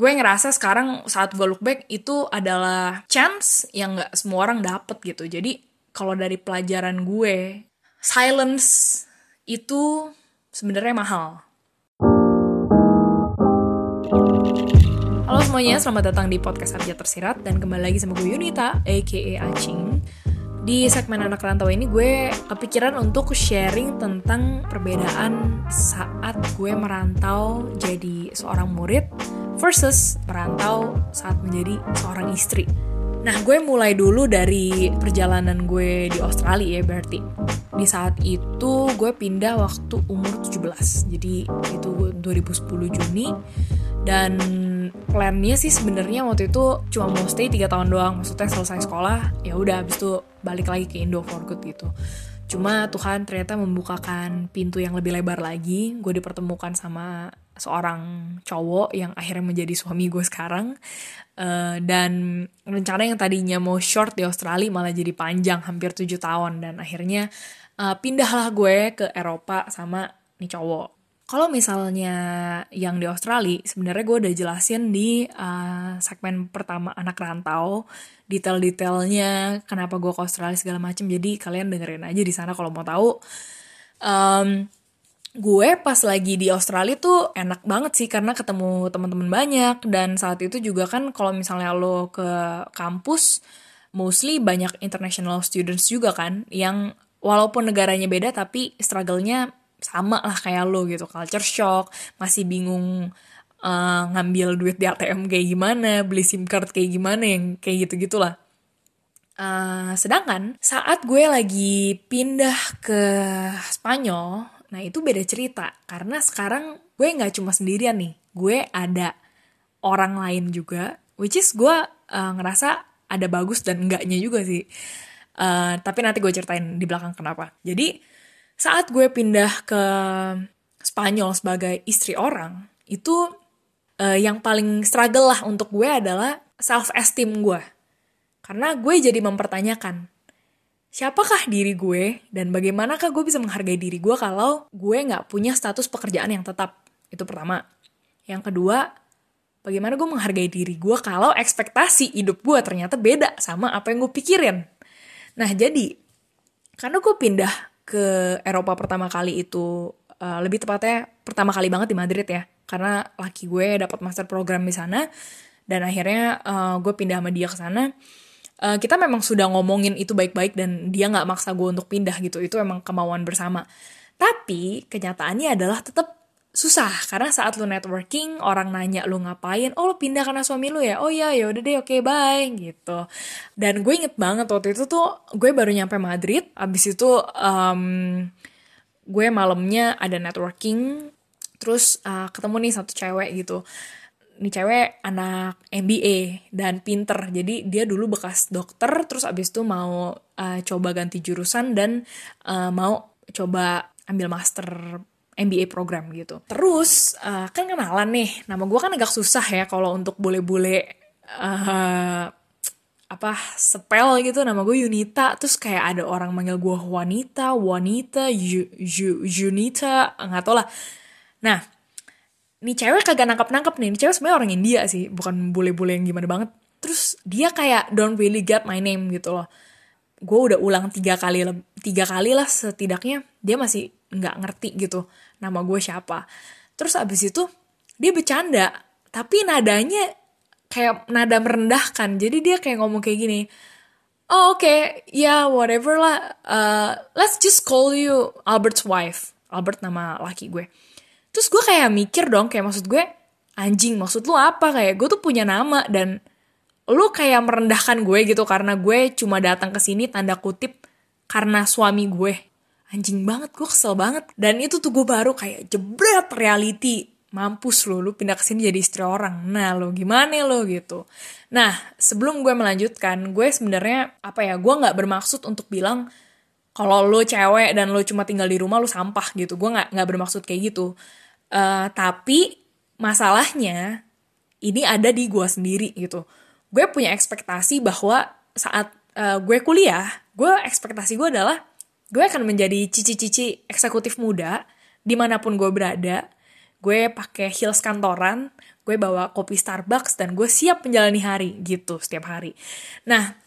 gue ngerasa sekarang saat gue look back itu adalah chance yang gak semua orang dapet gitu jadi kalau dari pelajaran gue silence itu sebenarnya mahal Halo semuanya, selamat datang di podcast Abjad Tersirat dan kembali lagi sama gue Yunita, aka Acing. Di segmen anak rantau ini gue kepikiran untuk sharing tentang perbedaan saat gue merantau jadi seorang murid versus merantau saat menjadi seorang istri. Nah, gue mulai dulu dari perjalanan gue di Australia ya berarti. Di saat itu gue pindah waktu umur 17. Jadi itu 2010 Juni dan plannya sih sebenarnya waktu itu cuma mau stay 3 tahun doang. Maksudnya selesai sekolah, ya udah habis itu balik lagi ke Indo for good gitu. Cuma Tuhan ternyata membukakan pintu yang lebih lebar lagi. Gue dipertemukan sama seorang cowok yang akhirnya menjadi suami gue sekarang uh, dan rencana yang tadinya mau short di Australia malah jadi panjang hampir tujuh tahun dan akhirnya uh, pindahlah gue ke Eropa sama nih cowok kalau misalnya yang di Australia, sebenarnya gue udah jelasin di uh, segmen pertama anak rantau, detail-detailnya kenapa gue ke Australia segala macem. Jadi kalian dengerin aja di sana kalau mau tahu. Um, gue pas lagi di Australia tuh enak banget sih karena ketemu teman-teman banyak. Dan saat itu juga kan kalau misalnya lo ke kampus mostly banyak international students juga kan yang walaupun negaranya beda tapi struggle-nya sama lah kayak lo gitu. Culture shock masih bingung uh, ngambil duit di ATM kayak gimana beli SIM card kayak gimana yang kayak gitu gitulah uh, sedangkan saat gue lagi pindah ke Spanyol Nah itu beda cerita karena sekarang gue nggak cuma sendirian nih, gue ada orang lain juga, which is gue uh, ngerasa ada bagus dan enggaknya juga sih. Uh, tapi nanti gue ceritain di belakang kenapa. Jadi saat gue pindah ke Spanyol sebagai istri orang, itu uh, yang paling struggle lah untuk gue adalah self esteem gue. Karena gue jadi mempertanyakan, siapakah diri gue dan bagaimanakah gue bisa menghargai diri gue kalau gue nggak punya status pekerjaan yang tetap? Itu pertama. Yang kedua bagaimana gue menghargai diri gue kalau ekspektasi hidup gue ternyata beda sama apa yang gue pikirin? Nah jadi karena gue pindah ke Eropa pertama kali itu uh, lebih tepatnya pertama kali banget di Madrid ya karena laki gue dapat master program di sana dan akhirnya uh, gue pindah sama dia ke sana uh, kita memang sudah ngomongin itu baik-baik dan dia nggak maksa gue untuk pindah gitu. Itu emang kemauan bersama. Tapi kenyataannya adalah tetap susah. Karena saat lu networking orang nanya lu ngapain oh lu pindah karena suami lu ya? Oh iya ya udah deh oke okay, bye gitu. Dan gue inget banget waktu itu tuh gue baru nyampe Madrid. Abis itu um, gue malamnya ada networking. Terus uh, ketemu nih satu cewek gitu ini cewek anak MBA dan pinter. Jadi dia dulu bekas dokter terus abis itu mau uh, coba ganti jurusan dan uh, mau coba ambil master MBA program gitu. Terus uh, kan kenalan nih nama gue kan agak susah ya kalau untuk bule-bule uh, apa spell gitu. Nama gue Yunita terus kayak ada orang manggil gue wanita wanita Yunita nggak tau lah. Nah nih cewek kagak nangkep nih, nih cewek sebenarnya orang India sih, bukan bule-bule yang gimana banget. Terus dia kayak don't really get my name gitu loh. Gue udah ulang tiga kali tiga kali lah setidaknya dia masih nggak ngerti gitu nama gue siapa. Terus abis itu dia bercanda, tapi nadanya kayak nada merendahkan. Jadi dia kayak ngomong kayak gini, oh oke, okay, ya yeah, whatever lah, uh, let's just call you Albert's wife. Albert nama laki gue terus gue kayak mikir dong kayak maksud gue anjing maksud lu apa? Kayak gue tuh punya nama dan lu kayak merendahkan gue gitu karena gue cuma datang ke sini tanda kutip karena suami gue. Anjing banget gue kesel banget. Dan itu tuh gue baru kayak jebret reality. Mampus lo lu pindah ke sini jadi istri orang. Nah lo gimana lo gitu? Nah sebelum gue melanjutkan gue sebenarnya apa ya gue nggak bermaksud untuk bilang kalau lo cewek dan lo cuma tinggal di rumah lo sampah gitu gue nggak nggak bermaksud kayak gitu Uh, tapi masalahnya ini ada di gue sendiri gitu. Gue punya ekspektasi bahwa saat uh, gue kuliah, gue ekspektasi gue adalah gue akan menjadi cici-cici eksekutif muda di mana pun gue berada. Gue pakai heels kantoran, gue bawa kopi Starbucks dan gue siap menjalani hari gitu setiap hari nah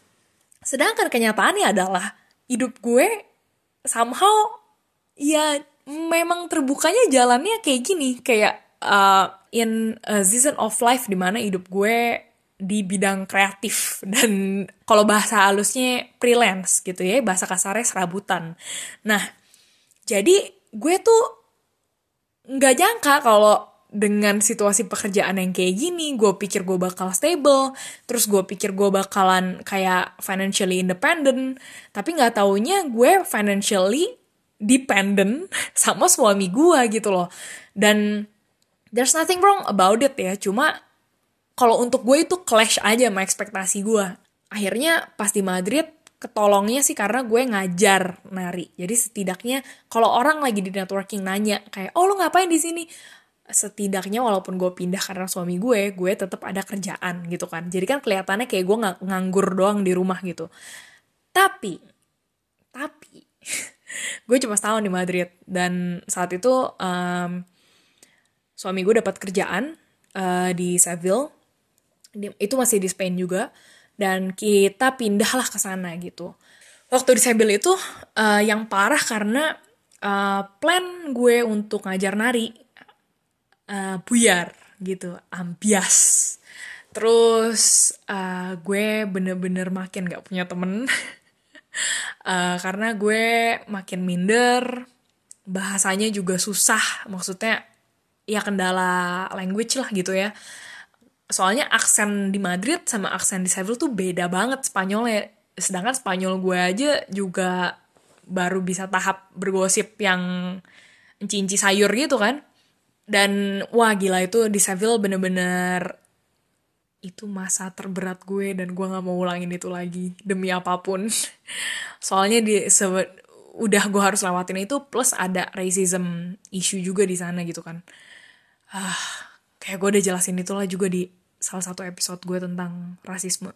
sedangkan kenyataannya adalah hidup gue somehow ya memang terbukanya jalannya kayak gini. Kayak uh, in a season of life di mana hidup gue di bidang kreatif dan kalau bahasa halusnya freelance gitu ya bahasa kasarnya serabutan. Nah jadi gue tuh nggak nyangka kalau dengan situasi pekerjaan yang kayak gini, gue pikir gue bakal stable, terus gue pikir gue bakalan kayak financially independent, tapi nggak taunya gue financially dependent sama suami gue gitu loh. Dan there's nothing wrong about it ya, cuma kalau untuk gue itu clash aja sama ekspektasi gue. Akhirnya pas di Madrid, ketolongnya sih karena gue ngajar nari. Jadi setidaknya kalau orang lagi di networking nanya kayak, oh lo ngapain di sini? Setidaknya walaupun gue pindah karena suami gue, gue tetap ada kerjaan gitu kan. Jadi kan kelihatannya kayak gue nggak nganggur doang di rumah gitu. Tapi, tapi gue cuma setahun di Madrid dan saat itu um, suami gue dapat kerjaan uh, di Seville, di, itu masih di Spain juga, dan kita pindahlah ke sana gitu. Waktu di Seville itu uh, yang parah karena uh, plan gue untuk ngajar nari uh, buyar gitu ambias. Terus uh, gue bener-bener makin gak punya temen. Uh, karena gue makin minder bahasanya juga susah maksudnya ya kendala language lah gitu ya. Soalnya aksen di Madrid sama aksen di Seville tuh beda banget Spanyolnya. Sedangkan Spanyol gue aja juga baru bisa tahap bergosip yang cinci sayur gitu kan dan wah gila itu di Seville bener-bener itu masa terberat gue dan gue nggak mau ulangin itu lagi demi apa pun. Soalnya di udah gue harus lewatin itu plus ada racism issue juga di sana gitu kan. Ah kayak gue udah jelasin itulah juga di salah satu episode gue tentang rasisme.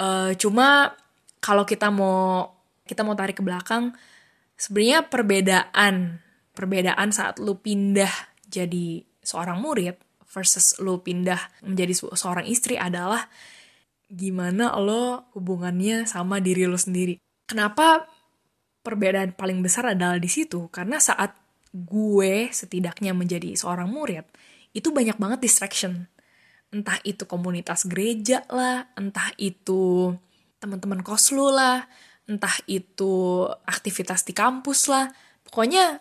Uh, cuma kalau kita mau kita mau tarik ke belakang sebenarnya perbedaan perbedaan saat lu pindah jadi seorang murid versus lo pindah menjadi seorang istri adalah gimana lo hubungannya sama diri lo sendiri. Kenapa perbedaan paling besar adalah di situ? Karena saat gue setidaknya menjadi seorang murid, itu banyak banget distraction. Entah itu komunitas gereja lah, entah itu teman-teman kos lu lah, entah itu aktivitas di kampus lah. Pokoknya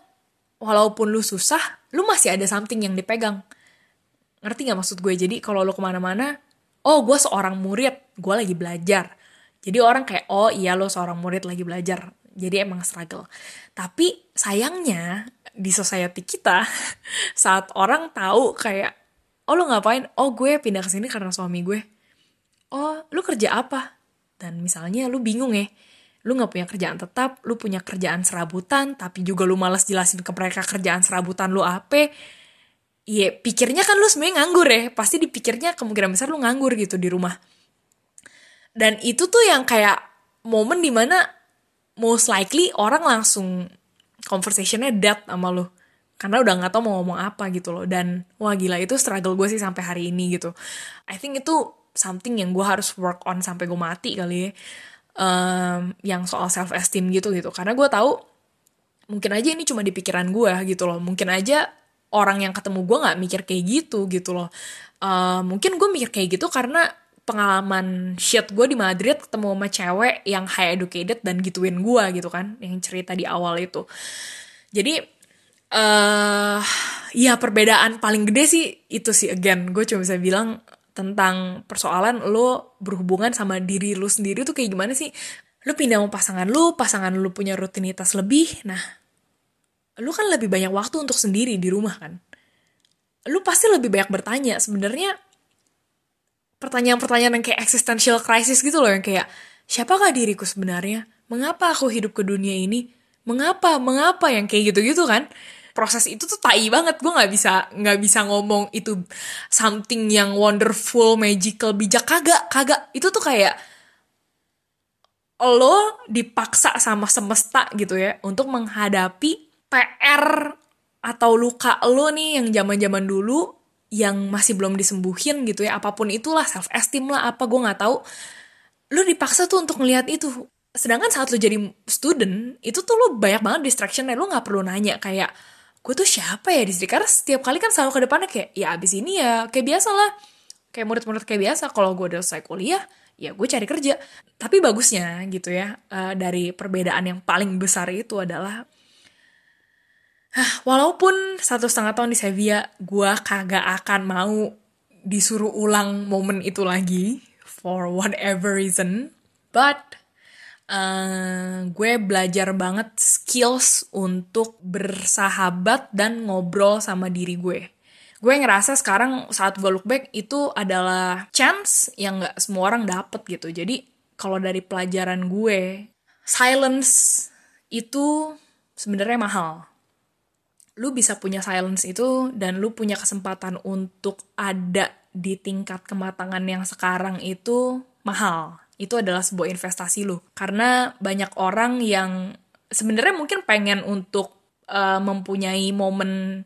walaupun lu susah, lu masih ada something yang dipegang. Ngerti gak maksud gue? Jadi kalau lu ke mana-mana, oh gue seorang murid, gue lagi belajar. Jadi orang kayak, oh iya lo seorang murid lagi belajar. Jadi emang struggle. Tapi sayangnya di society kita, saat orang tahu kayak, oh lo ngapain? Oh gue pindah ke sini karena suami gue. Oh lu kerja apa? Dan misalnya lu bingung ya, lu gak punya kerjaan tetap, lu punya kerjaan serabutan, tapi juga lu males jelasin ke mereka kerjaan serabutan lu apa, Iya, pikirnya kan lu sebenarnya nganggur ya. Pasti dipikirnya kemungkinan besar lu nganggur gitu di rumah. Dan itu tuh yang kayak momen di mana most likely orang langsung conversationnya dead sama lu. Karena udah gak tau mau ngomong apa gitu loh. Dan wah gila itu struggle gue sih sampai hari ini gitu. I think itu something yang gue harus work on sampai gue mati kali ya um, yang soal self esteem gitu gitu. Karena gue tahu mungkin aja ini cuma di pikiran gue gitu loh. Mungkin aja orang yang ketemu gue nggak mikir kayak gitu gitu loh. Uh, mungkin gue mikir kayak gitu karena pengalaman shit gue di Madrid ketemu sama cewek yang high educated dan gituin gue gitu kan yang cerita di awal itu. Jadi uh, ya perbedaan paling gede sih itu sih again gue cuma bisa bilang tentang persoalan lo berhubungan sama diri lo sendiri tuh kayak gimana sih? Lo pindah sama pasangan lo, pasangan lo punya rutinitas lebih, nah lo kan lebih banyak waktu untuk sendiri di rumah kan. Lo pasti lebih banyak bertanya sebenarnya pertanyaan-pertanyaan yang kayak existential crisis gitu loh yang kayak siapakah diriku sebenarnya? Mengapa aku hidup ke dunia ini? Mengapa? Mengapa yang kayak gitu-gitu kan? Proses itu tuh tai banget. Gue nggak bisa nggak bisa ngomong itu something yang wonderful magical bijak. Kagak kagak. Itu tuh kayak lo dipaksa sama semesta gitu ya untuk menghadapi PR atau luka lo nih yang zaman zaman dulu yang masih belum disembuhin gitu ya. Apa pun itulah self esteem lah apa gue nggak tahu. Lu dipaksa tuh untuk ngelihat itu. Sedangkan saat lu jadi student itu tuh lu banyak banget distractionnya. Lu nggak perlu nanya kayak gue tuh siapa ya di sini karena setiap kali kan selalu ke depannya kayak ya abis ini ya. Kayak biasa lah. Kayak murid-murid kayak biasa kalau gue udah selesai kuliah ya gue cari kerja. Tapi bagusnya gitu ya uh, dari perbedaan yang paling besar itu adalah walaupun satu setengah tahun di Sevilla gue kagak akan mau disuruh ulang momen itu lagi for whatever reason but uh, gue belajar banget skills untuk bersahabat dan ngobrol sama diri gue. Gue ngerasa sekarang saat gue look back itu adalah chance yang gak semua orang dapet gitu. Jadi kalau dari pelajaran gue, silence itu sebenarnya mahal. Lu bisa punya silence itu dan lu punya kesempatan untuk ada di tingkat kematangan yang sekarang itu mahal itu adalah sebuah investasi lo karena banyak orang yang sebenarnya mungkin pengen untuk uh, mempunyai momen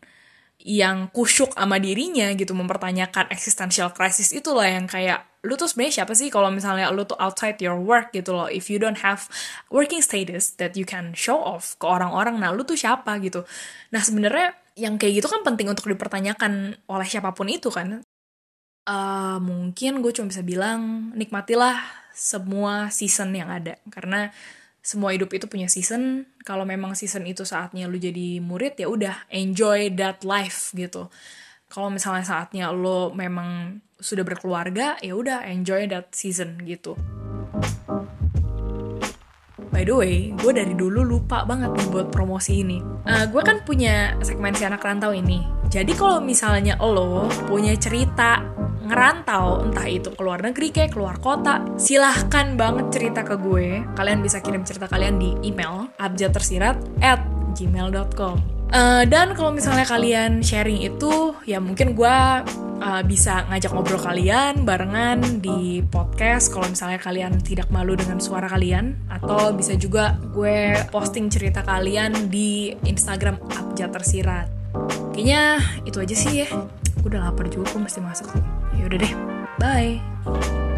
yang kusyuk sama dirinya gitu mempertanyakan existential crisis itu loh yang kayak lu tuh sebenarnya siapa sih? Kalau misalnya lu tuh outside your work gitu loh if you don't have working status that you can show off ke orang-orang nah lu tuh siapa gitu. Nah sebenarnya yang kayak gitu kan penting untuk dipertanyakan oleh siapa pun itu kan. Uh, mungkin gue cuma bisa bilang nikmatilah semua season yang ada karena semua hidup itu punya season kalau memang season itu saatnya lu jadi murid ya udah enjoy that life gitu kalau misalnya saatnya lo memang sudah berkeluarga ya udah enjoy that season gitu By the way, gue dari dulu lupa banget nih buat promosi ini. Uh, gue kan punya segmen si anak rantau ini. Jadi kalau misalnya lo punya cerita ngerantau entah itu ke luar negeri kayak keluar kota silahkan banget cerita ke gue kalian bisa kirim cerita kalian di email abjadtersirat at gmail.com Uh, dan kalau misalnya kalian sharing itu, ya mungkin gue uh, bisa ngajak ngobrol kalian barengan di podcast. Kalau misalnya kalian tidak malu dengan suara kalian, atau bisa juga gue posting cerita kalian di Instagram Abjad Tersirat. Kayaknya itu aja sih ya. Gue udah lapar juga, gue mesti masak. Ya udah deh, bye.